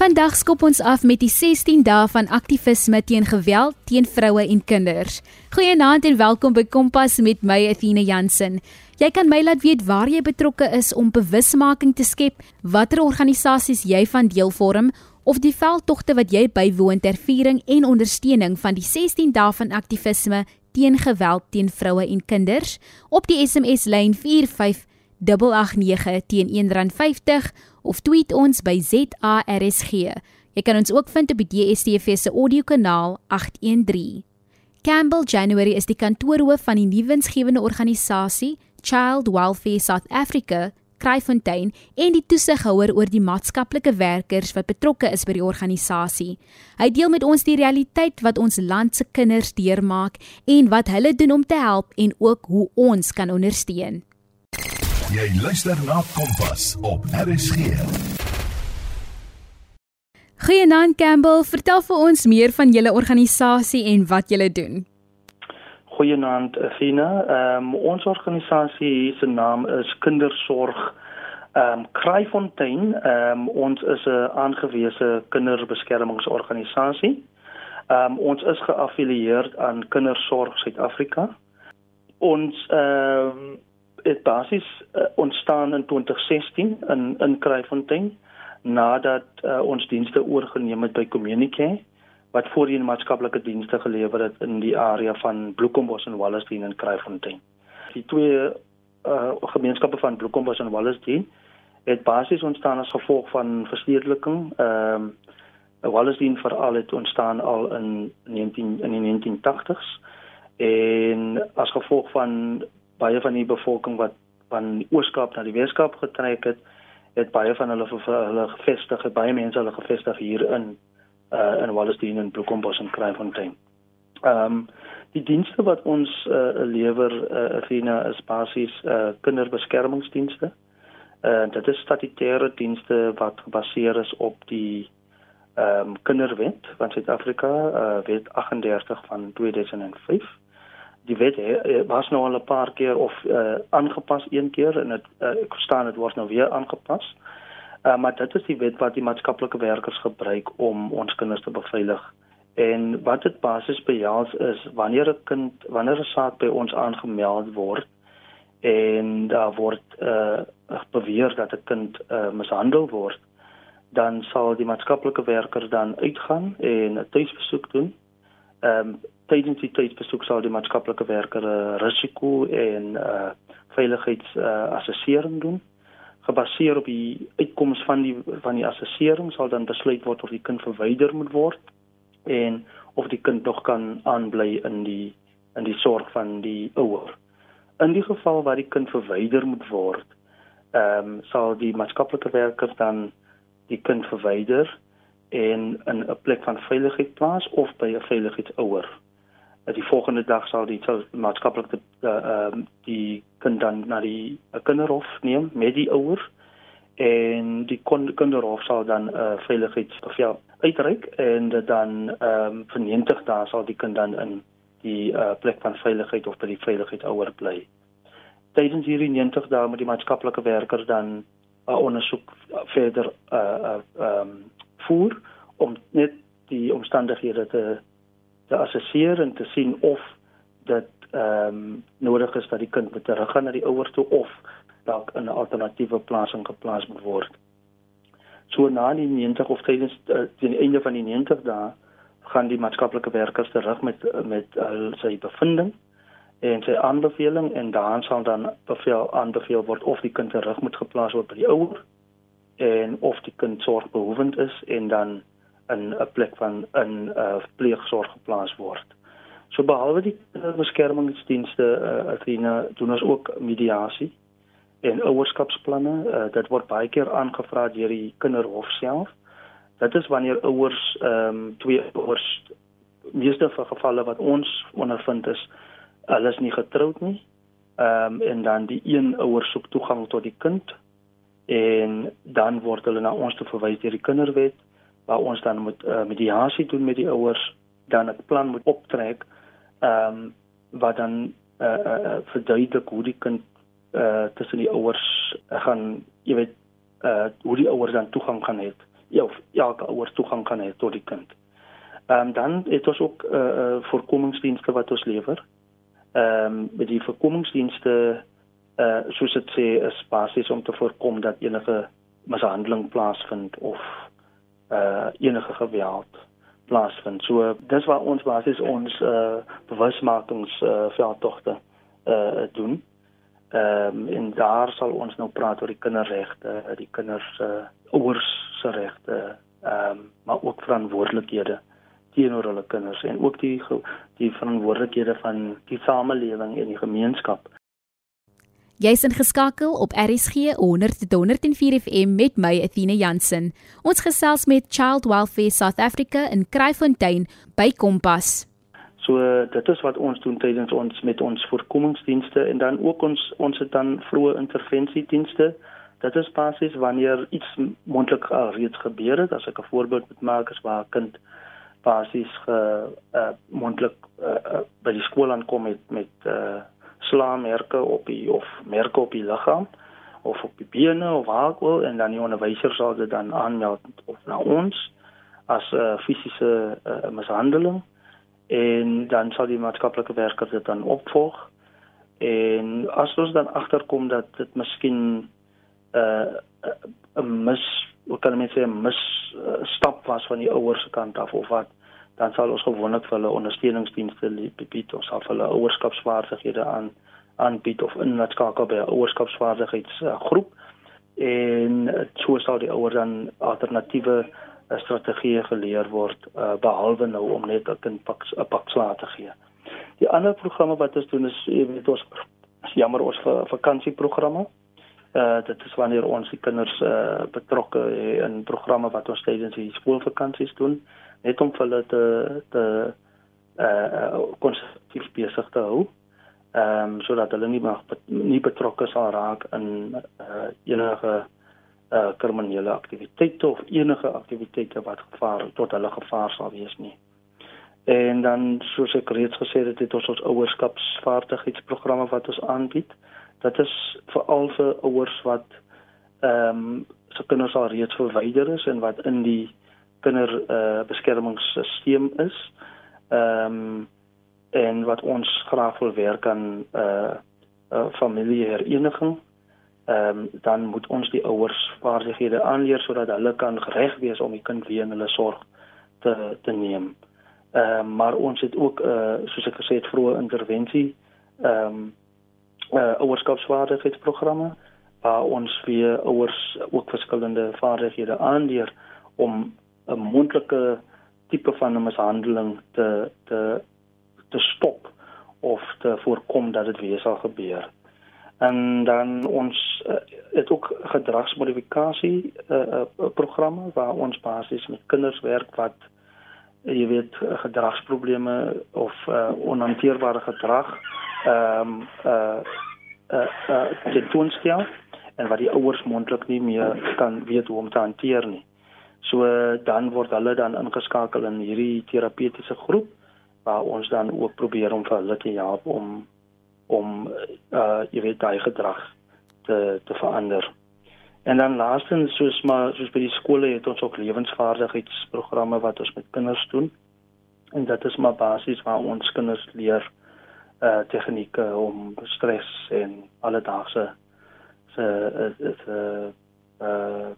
Vandag skop ons af met die 16 dae van aktivisme teen geweld teen vroue en kinders. Goeienaand en welkom by Kompas met my Athena Jansen. Jy kan my laat weet waar jy betrokke is om bewusmaking te skep, watter organisasies jy van deel vorm of die veldtogte wat jy bywoon ter viering en ondersteuning van die 16 dae van aktivisme teen geweld teen vroue en kinders op die SMS lyn 45889 teen R1.50 of tweet ons by ZARSG. Jy kan ons ook vind op die DSTV se audiokanaal 813. Campbell January is die kantoorhoof van die nuwensgewende organisasie Child Welfare South Africa, Kraaifontein en die toesighouer oor die maatskaplike werkers wat betrokke is by die organisasie. Hy deel met ons die realiteit wat ons land se kinders deurmaak en wat hulle doen om te help en ook hoe ons kan ondersteun. Jy luister na Kompas op RSG. Goeienaand Campbell, vertel vir ons meer van julle organisasie en wat julle doen. Goeienaand Fina. Ehm um, ons organisasie se naam is Kindersorg ehm um, Kraaifontein. Ehm um, ons is 'n aangewese kinderbeskermingsorganisasie. Ehm um, ons is geaffilieer aan Kindersorg Suid-Afrika. Ons ehm um, het basies uh, ontstaan in 2016 in in Kraaifontein nadat uh, ons dienste oorgeneem het by Communicare wat voorheen maatskaplike dienste gelewer het in die area van Bloekombos en Wallisdene in Kraaifontein. Die twee uh, gemeenskappe van Bloekombos en Wallisdene het basies ontstaan as gevolg van verstedeliking. Ehm uh, Wallisdene veral het ontstaan al in 19 in die 1980s en as gevolg van baie van die bevolking wat van die Ooskaap na die Weskaap getrek het, het baie van hulle hulle gevestig, baie mense hulle gevestig hier in uh in Wallisdene en Bloemfontein en Kraaifontein. Ehm um, die dienste wat ons uh lewer uh Athena is basies uh kinderbeskermingsdienste. Uh dit is statutêre dienste wat gebaseer is op die ehm um, kinderwet van Suid-Afrika, uh wet 38 van 2005 die wet he, was nou al 'n paar keer of uh, aangepas een keer en dit uh, ek verstaan dit word nou weer aangepas. Uh, maar dit is die wet wat die maatskaplike werkers gebruik om ons kinders te beveilig. En wat dit basies behels is wanneer 'n kind wanneer 'n saak by ons aangemeld word en daar word uh, beweer dat 'n kind uh, mishandel word, dan sal die maatskaplike werker dan uitgaan en 'n tuisbesoek doen. Ehm um, tydens die tydsbesoek sal die maatskaplike werker 'n uh, risiko en uh, veiligheidsassessering uh, doen. Gebaseer op die uitkoms van die van die assessering sal dan besluit word of die kind verwyder moet word en of die kind nog kan aanbly in die in die sorg van die ouer. In die geval waar die kind verwyder moet word, ehm um, sal die maatskaplike werker dan die kind verwyder en in 'n plek van veiligheid plaas of by 'n veiligheidsouer die volgende dag sal die maatskaplike uh, ehm uh, die kind dan na die uh, kinderhof neem met die ouers en die kinderhof sal dan 'n uh, veiligheidsbevel uitreik en dit dan ehm um, vir 90 dae sal die kind dan in die uh, plek van veiligheid of by die veiligheidsouer bly. Tydens hierdie 90 dae moet die maatskaplike werker dan 'n uh, ondersoek verder uh ehm uh, um, voer om net die omstandighede te te assesseer en te sien of dit ehm um, nodig is dat die kind moet teruggaan na die ouers toe of dalk in 'n alternatiewe plasing geplaas moet word. So na die 90 of tydens uh, die einde van die 90 dae gaan die maatskaplike werkers terug met met uh, sy bevinding en sy aanbeveling en dan sal dan beveel aanbeveel word of die kind terug moet geplaas word by die ouer en of die kind sorgbehoevend is en dan in 'n plek van in 'n uh, pleegsorg geplaas word. So behalwe die beskermingsdienste uh, Athena doen ons ook mediasie en ouerskapsplanne. Uh, dit word baie keer aangevra deur die kinderhof self. Dit is wanneer ouers ehm um, twee ouers meeste van gevalle wat ons ondervind is hulle is nie getroud nie. Ehm um, en dan die een ouer soek toegang tot die kind en dan word hulle na ons toe verwys deur die kinderwet waar ons dan moet uh, mediasie doen met die ouers, dan 'n plan moet optrek ehm um, wat dan eh uh, uh, verduidelik hoe die kind eh uh, tussen die ouers uh, gaan, jy weet, eh uh, hoe die ouers dan toegang kan hê ja, elke ouer toegang kan hê tot die kind. Ehm um, dan het ons ook eh uh, uh, voorkomingsdienste wat ons lewer. Ehm um, met die voorkomingsdienste eh uh, soos dit sê is basies om te voorkom dat enige mishandeling plaasvind of uh, enige geweld plaasvind. So dis waar ons basies ons uh, bewusmakings uh, veldtogte uh, doen. Ehm um, en daar sal ons nou praat oor die kinderregte, die kinders se uh, ouers se regte, ehm um, maar ook verantwoordelikhede teenoor hulle kinders en ook die die verantwoordelikhede van die samelewing en die gemeenskap. Jy's ingeskakel op RSG 100.104 FM met my Athena Jansen. Ons gesels met Child Welfare South Africa in Kraaifontein by Kompas. So dit is wat ons doen tydens ons met ons voorkomingsdienste en dan ook ons ons het dan vroeë intervensiedienste. Dit is basies wanneer iets mondelik reeds gebeur het, as ek 'n voorbeeld moet maak, is waar 'n kind basies ge uh, mondelik uh, uh, by die skool aankom met met uh, slaammerke op die merke op die liggaam of op die bene of waar ook al en dan die onderwyser sal dit dan aanmeld of na ons as 'n uh, fisiese uh, mishandeling. En dan sal die maatskaplike werker dit dan opvolg. En as ons dan agterkom dat dit miskien 'n uh, 'n mis wat kan mense sê 'n misstap was van die ouers se kant af of wat dan sal ons gewoonlik vir hulle ondersteuningsdienste bied ons sal hulle ouerskapsvaardighede aan aanbied of inlaatskakel by 'n ouerskapsvaardigheidsgroep en so sal die ouers dan alternatiewe uh, strategieë geleer word uh, behalwe nou om net 'n kind pak 'n pak slaag te gee. Die ander programme wat ons doen is jy weet ons jammer ons vakansieprogramme uh dit is wanneer ons die kinders uh betrokke in programme wat ons tydens die skoolvakansies doen net om hulle te te uh konstruktief besig te hou. Ehm um, sodat hulle nie mag nie betrokke sal raak in uh enige uh kriminele aktiwiteite of enige aktiwiteite wat gevaar tot hulle gevaar sal wees nie. En dan soos ek reeds gesê het, het ons ons ouerskapsvaardigheidsprogramme wat ons aanbied. Dit is veral vir ouers wat ehm um, se kinders al reeds verwyder is en wat in die kinder eh uh, is. Ehm um, en wat ons graag wil werk aan eh uh, 'n uh, familiehereniging. Ehm um, dan moet ons die ouers vaardighede aanleer sodat hulle kan gereg wees om die kind weer in hulle sorg te te neem. Ehm uh, maar ons het ook eh uh, soos ek gesê het vroeë intervensie ehm um, uh, ouerskapsvaardigheidsprogramme waar ons weer ouers ook verskillende vaardighede aanleer om 'n mondelike tipe van 'n mishandeling te te te stop of te voorkom dat dit weer sal gebeur. En dan ons uh, het ook gedragsmodifikasie uh, uh, programme waar ons basies met kinders werk wat jy weet gedragsprobleme of uh, onhanteerbare gedrag ehm um, uh uh uh tentoonstel en wat die ouers mondelik nie meer kan weet hoe om te hanteer nie. So dan word hulle dan ingeskakel in hierdie terapeutiese groep waar ons dan ook probeer om vir hulle te help om om uh jy weet daai gedrag te te verander. En dan laastens soos maar soos by die skole het ons ook lewensvaardigheidsprogramme wat ons met kinders doen. En dit is maar basies waar ons kinders leer uh tegnieke om stres en alledaagse se se uh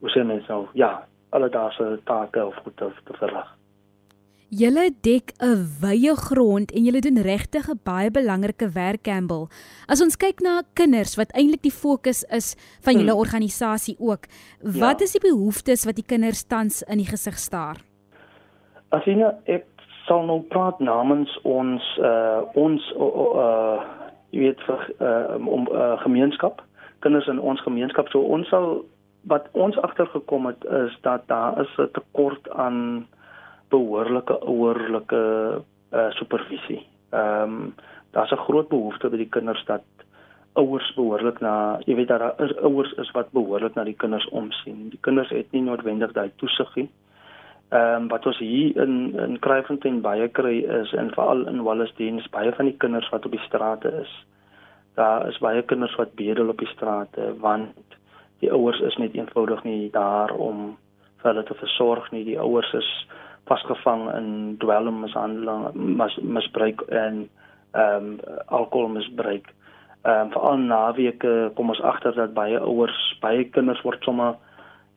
hoe sê mens nou ja alledaagse take of goed te, te verrig. Julle dek 'n wye grond en julle doen regtig 'n baie belangrike werk Campbell. As ons kyk na kinders wat eintlik die fokus is van julle hmm. organisasie ook, wat ja. is die behoeftes wat die kinders tans in die gesig staar? Asina, ek sal nou praat namens ons uh ons uh jy weet vir uh om uh, gemeenskap kinders in ons gemeenskap so ons sal wat ons agtergekom het is dat daar is 'n tekort aan behoorlike ouerlike uh supervisie. Ehm um, daar's 'n groot behoefte by die kinders dat ouers behoorlik na jy weet daar ouers is wat behoorlik na die kinders omsien. Die kinders het nie noodwendig daai toesig nie. Ehm um, wat ons hier in in Kraaifontein baie kry is en veral in Wallacedene is baie van die kinders wat op die strate is. Daar is baie kinders wat bedel op die strate want die ouers is net eenvoudig nie daar om vir hulle te versorg nie. Die ouers is vasgevang in dwelmmishandeling, mis, misbruik en ehm um, alkoholmisbruik. Ehm um, veral naweke kom ons agter dat baie ouers, baie kinders word sommer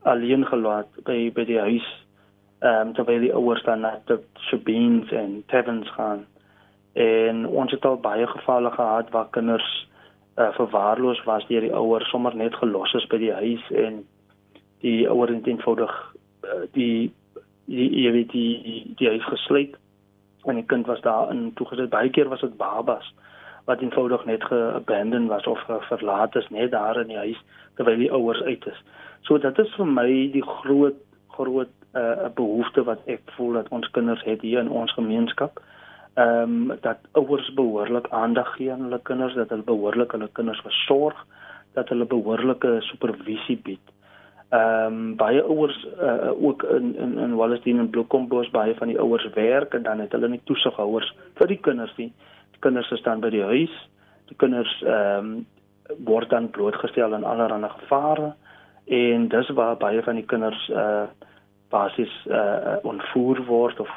alleen gelaat by by die huis ehm um, terwyl die ouers dan na die shoppings en taverns gaan. En ons het al baie gevalle gehad waar kinders uh, verwaarloos was deur die ouers sommer net gelos is by die huis en die ouer het eenvoudig uh, die jy weet die die, huis gesluit en die kind was daar in toegesit baie keer was dit babas wat eenvoudig net geabandon was of verlaat is net daar in die huis terwyl die ouers uit is. So dit is vir my die groot groot 'n uh, behoefte wat ek voel dat ons kinders het hier in ons gemeenskap. Ehm um, dat ouers behoorlik aandag gee aan hulle kinders, dat hulle behoorlik hulle kinders versorg, dat hulle behoorlike supervisie bied. Ehm um, baie ouers uh, ook in in in Wallisdien en Bloemkombos baie van die ouers werk en dan het hulle nie toesighouers vir die kinders nie. Die kinders dan by die huis. Die kinders ehm um, word dan blootgestel aan allerlei gevare en dis waar baie van die kinders uh basies uh ontvoer word of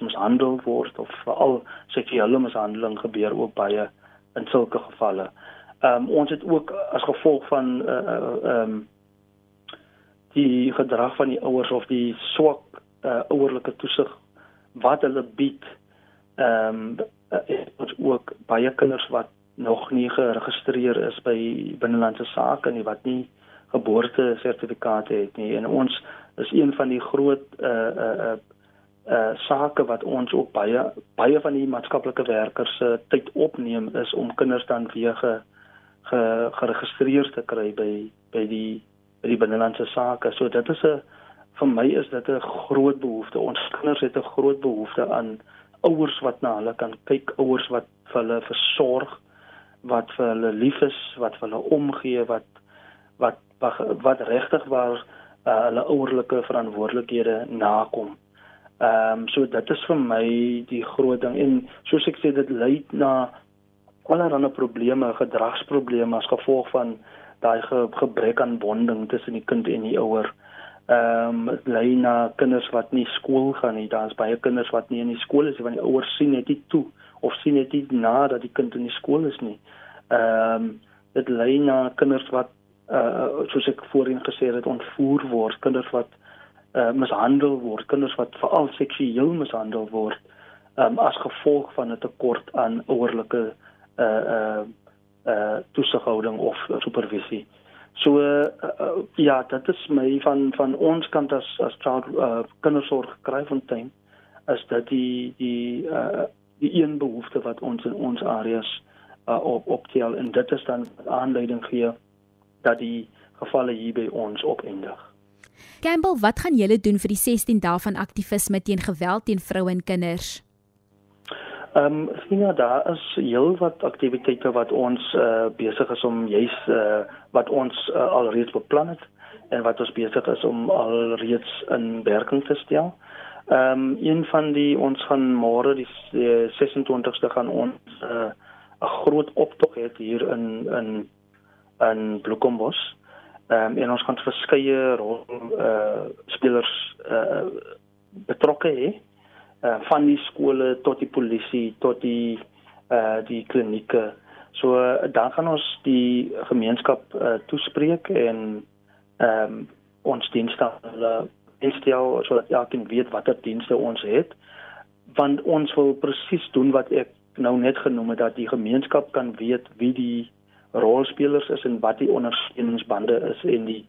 mishandel word of veral seksuele mishandeling gebeur ook baie in sulke gevalle. Ehm um, ons het ook as gevolg van uh ehm um, die gedrag van die ouers of die swak uh ouerlike toesig wat hulle bied ehm um, ook baie kinders wat nog nie geregistreer is by binnelandse sake nie wat nie geboorte sertifikate het nie. En ons is een van die groot uh uh uh uh sake wat ons ook baie baie van die maatskaplike werkers se uh, tyd opneem is om kinders dan weer ge, ge geregistreer te kry by by die by die binnelandse sake. So dit is 'n vir my is dit 'n groot behoefte. Ons kinders het 'n groot behoefte aan ouers wat na hulle kan kyk, ouers wat vir hulle versorg, wat vir hulle lief is, wat vir hulle omgee, wat wat wat, wat regtig waar uh, hulle ouerlike verantwoordelikhede nakom. Ehm um, so dit is vir my die groot ding en soos ek sê dit lei na allerlei probleme, gedragsprobleme as gevolg van daai ge, gebrek aan bonding tussen die kind en die ouer. Ehm um, lei na kinders wat nie skool gaan nie. Daar's baie kinders wat nie in die skool is want die ouers sien net nie toe of sien net nie na dat die kind in die skool is nie. Ehm um, dit lei na kinders wat uh soos ek voorheen gesê het ontvoer word, kinders wat uh mishandel word, kinders wat veral seksueel mishandel word um as gevolg van 'n tekort aan ouerlike uh uh uh toesighouding of supervisie. So uh, uh, ja, dit is my van van ons kant as as child uh, kindersorg Kraaifontein is dat die die uh die een behoefte wat ons in ons areas uh op optel en dit is dan aanleiding gee dat die gevalle hier by ons opeindig. Campbell, wat gaan julle doen vir die 16 dae van aktivisme teen geweld teen vroue en kinders? Ehm, um, sien ja, daar is heel wat aktiwiteite wat ons uh, besig is om juis uh, wat ons uh, alreeds beplan het en wat ons besig is om alreeds in werking te stel. Ehm um, een van die ons gaan môre die 26ste gaan ons 'n uh, groot optog hê hier in in in Bloemkombos. Ehm um, en ons gaan verskeie rol eh uh, spelers eh uh, betrokke hê. Uh, van die skole tot die polisie tot die uh, die klinieke. So dan gaan ons die gemeenskap uh, toespreek en ehm um, ons dienste hulle instel sodat elkeen weet watter dienste ons het want ons wil presies doen wat ek nou net genoem het dat die gemeenskap kan weet wie die rolspelers is en wat die ondersteuningsbande is en die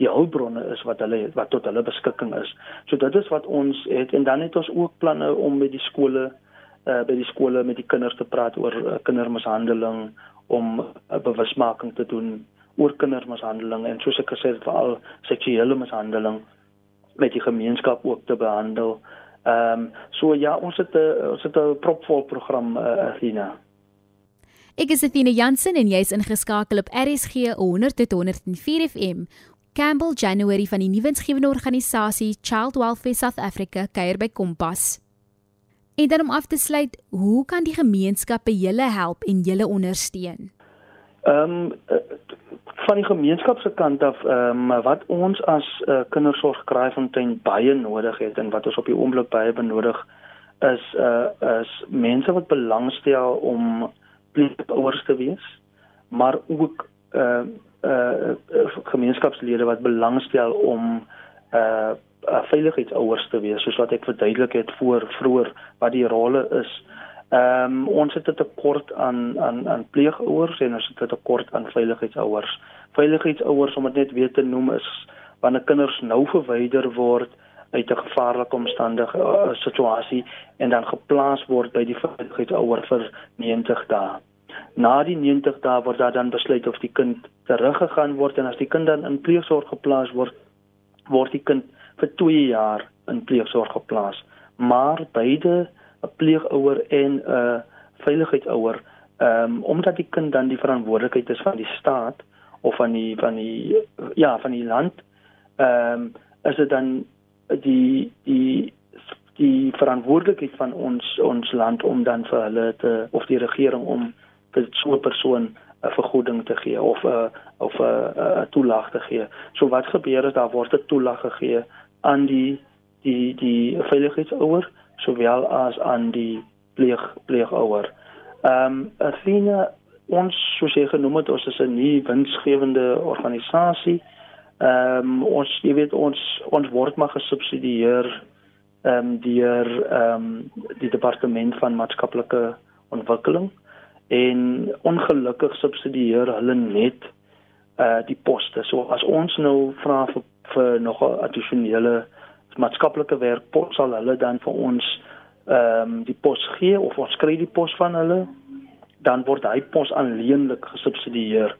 die hulpbronne is wat hulle wat tot hulle beskikking is. So dit is wat ons het en dan het ons ook planne om met die skole uh by die skole met die kinders te praat oor uh, kindermishandeling om uh, bewusmaking te doen oor kindermishandeling en soos ek gesê het veral seksuele mishandeling met die gemeenskap ook te behandel. Ehm um, so ja, ons het 'n ons het 'n propvol program uh, Athena. Ek is Athena Jansen en jy's ingeskakel op RSG 100 tot 104 FM. Campbell January van die nuwensgewende organisasie Child Welfare South Africa kuier by Kompas. En dan om af te sluit, hoe kan die gemeenskappe julle help en julle ondersteun? Ehm um, van die gemeenskap se kant af, ehm um, wat ons as uh, kindersorg Kraaifontein baie nodig het en wat ons op die oomblik baie benodig is uh is mense wat belangstel om pleegouers te wees, maar ook uh uh gemeenskapslede wat belangstel om uh veiligheidsouers te wees, soos wat ek verduidelik het voor vroeër wat die rolle is. Ehm um, ons het 'n tekort aan aan aan pleegouers en ons het 'n tekort aan veiligheidsouers. Veiligheidsouers om dit net weer te noem is wanneer kinders nou verwyder word uit 'n gevaarlike omstandige uh, situasie en dan geplaas word by die veiligheidsouer vir 90 dae. Na die 90 dae word daar dan besluit of die kind teruggegaan word en as die kind dan in pleegsorg geplaas word, word die kind vir 2 jaar in pleegsorg geplaas. Maar beide 'n pleegouer en 'n uh, veiligheidsouer, um, omdat die kind dan die verantwoordelikheid is van die staat of van die van die ja, van die land, ehm um, is dit dan die die die verantwoordelikheid van ons ons land om dan vir hulle te of die regering om so 'n persoon 'n vergoeding te gee of 'n of 'n toelaag te gee. So wat gebeur is daar word 'n toelaag gegee aan die die die veiligheidsouer sowel as aan die pleeg pleegouer. Ehm um, Athena ons soos jy genoem het ons is 'n nie winsgewende organisasie. Ehm um, ons jy weet ons ons word maar gesubsidieer ehm um, deur ehm um, die departement van maatskaplike ontwikkeling en ongelukkig subsidieer hulle net uh die poste. So as ons nou vra vir, vir nog 'n addisionele maatskaplike werk pos sal hulle dan vir ons ehm um, die pos gee of ons kry die pos van hulle dan word hy pos aanleenlik gesubsidieer.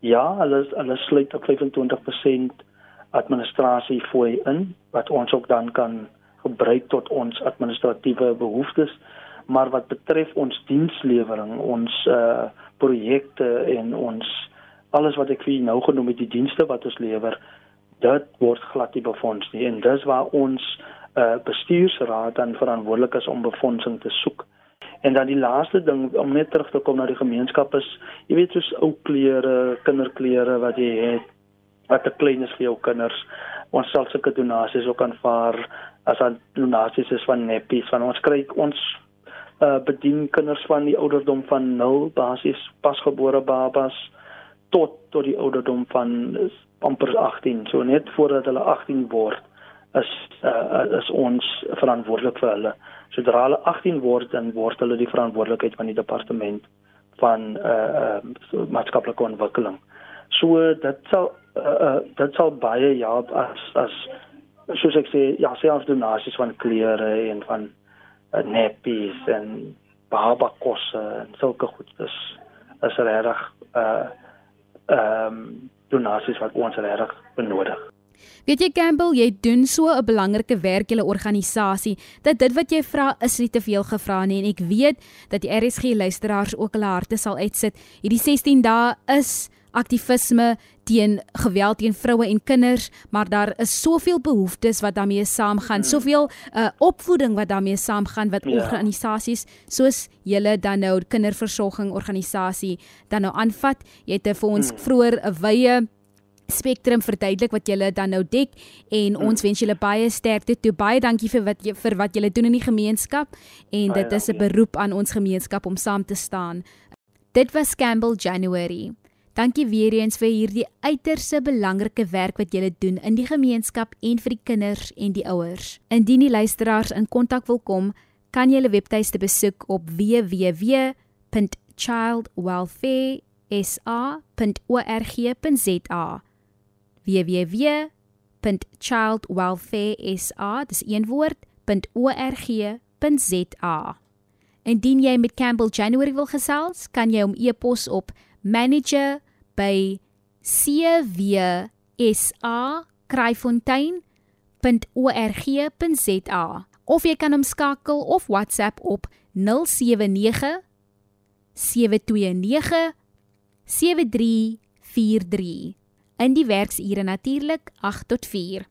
Ja, hulle hulle sluit op 25% administrasie fooi in wat ons ook dan kan gebruik tot ons administratiewe behoeftes. Maar wat betref ons dienslewering, ons uh projekte en ons alles wat ek vir nou genoem het, die dienste wat ons lewer, dit word glad nie befonds nie en dis waar ons uh bestuursraad dan verantwoordelik is om befondsing te soek. En dan die laaste ding om net terug te kom na die gemeenskap is, jy weet soos ou klere, kinderklere wat jy het wat te klein is vir jou kinders. Ons sal sulke donasies ook aanvaar as aan donasies is van neppies van ons kry ons uh bedien kinders van die ouderdom van 0 basies pasgebore babas tot tot die ouderdom van amper 18. So net voordat hulle 18 word is uh, is ons verantwoordelik vir hulle. Sodra hulle 18 word, dan word hulle die verantwoordelikheid van die departement van uh, uh maatskaplike ontwikkeling. So dit sal uh, uh dit sal baie help as as soos ek sê, ja, selfs donasies van klere en van uh, nappies en baba kosse en sulke goed. Dis is regtig uh ehm um, donasies wat ons regtig benodig. Weet jy Campbell, jy doen so 'n belangrike werk julle organisasie dat dit wat jy vra is nie te veel gevra nie en ek weet dat die RSG luisteraars ook hulle harte sal uitsit. Hierdie 16 dae is aktivisme teen geweld teen vroue en kinders, maar daar is soveel behoeftes wat daarmee saamgaan, hmm. soveel uh, opvoeding wat daarmee saamgaan wat ja. organisasies soos julle dan nou kinderversorging organisasie dan nou aanvat. Jy het vir ons hmm. vroeër 'n wye spektrum verduidelik wat julle dan nou dek en hmm. ons wens julle baie sterkte toe. Baie dankie vir wat jy vir wat julle doen in die gemeenskap en baie dit is 'n beroep aan ons gemeenskap om saam te staan. Dit was Campbell January. Dankie weer eens vir hierdie uiterse belangrike werk wat julle doen in die gemeenskap en vir die kinders en die ouers. Indien die luisteraars in kontak wil kom, kan jy hulle webtuiste besoek op www.childwelfaresa.org.za. www.childwelfaresa.org.za. Indien jy met Campbell January wil gesels, kan jy hom e-pos op manager by cwsa.kryfontein.org.za of jy kan hom skakel of WhatsApp op 079 729 7343 in die werksure natuurlik 8 tot 4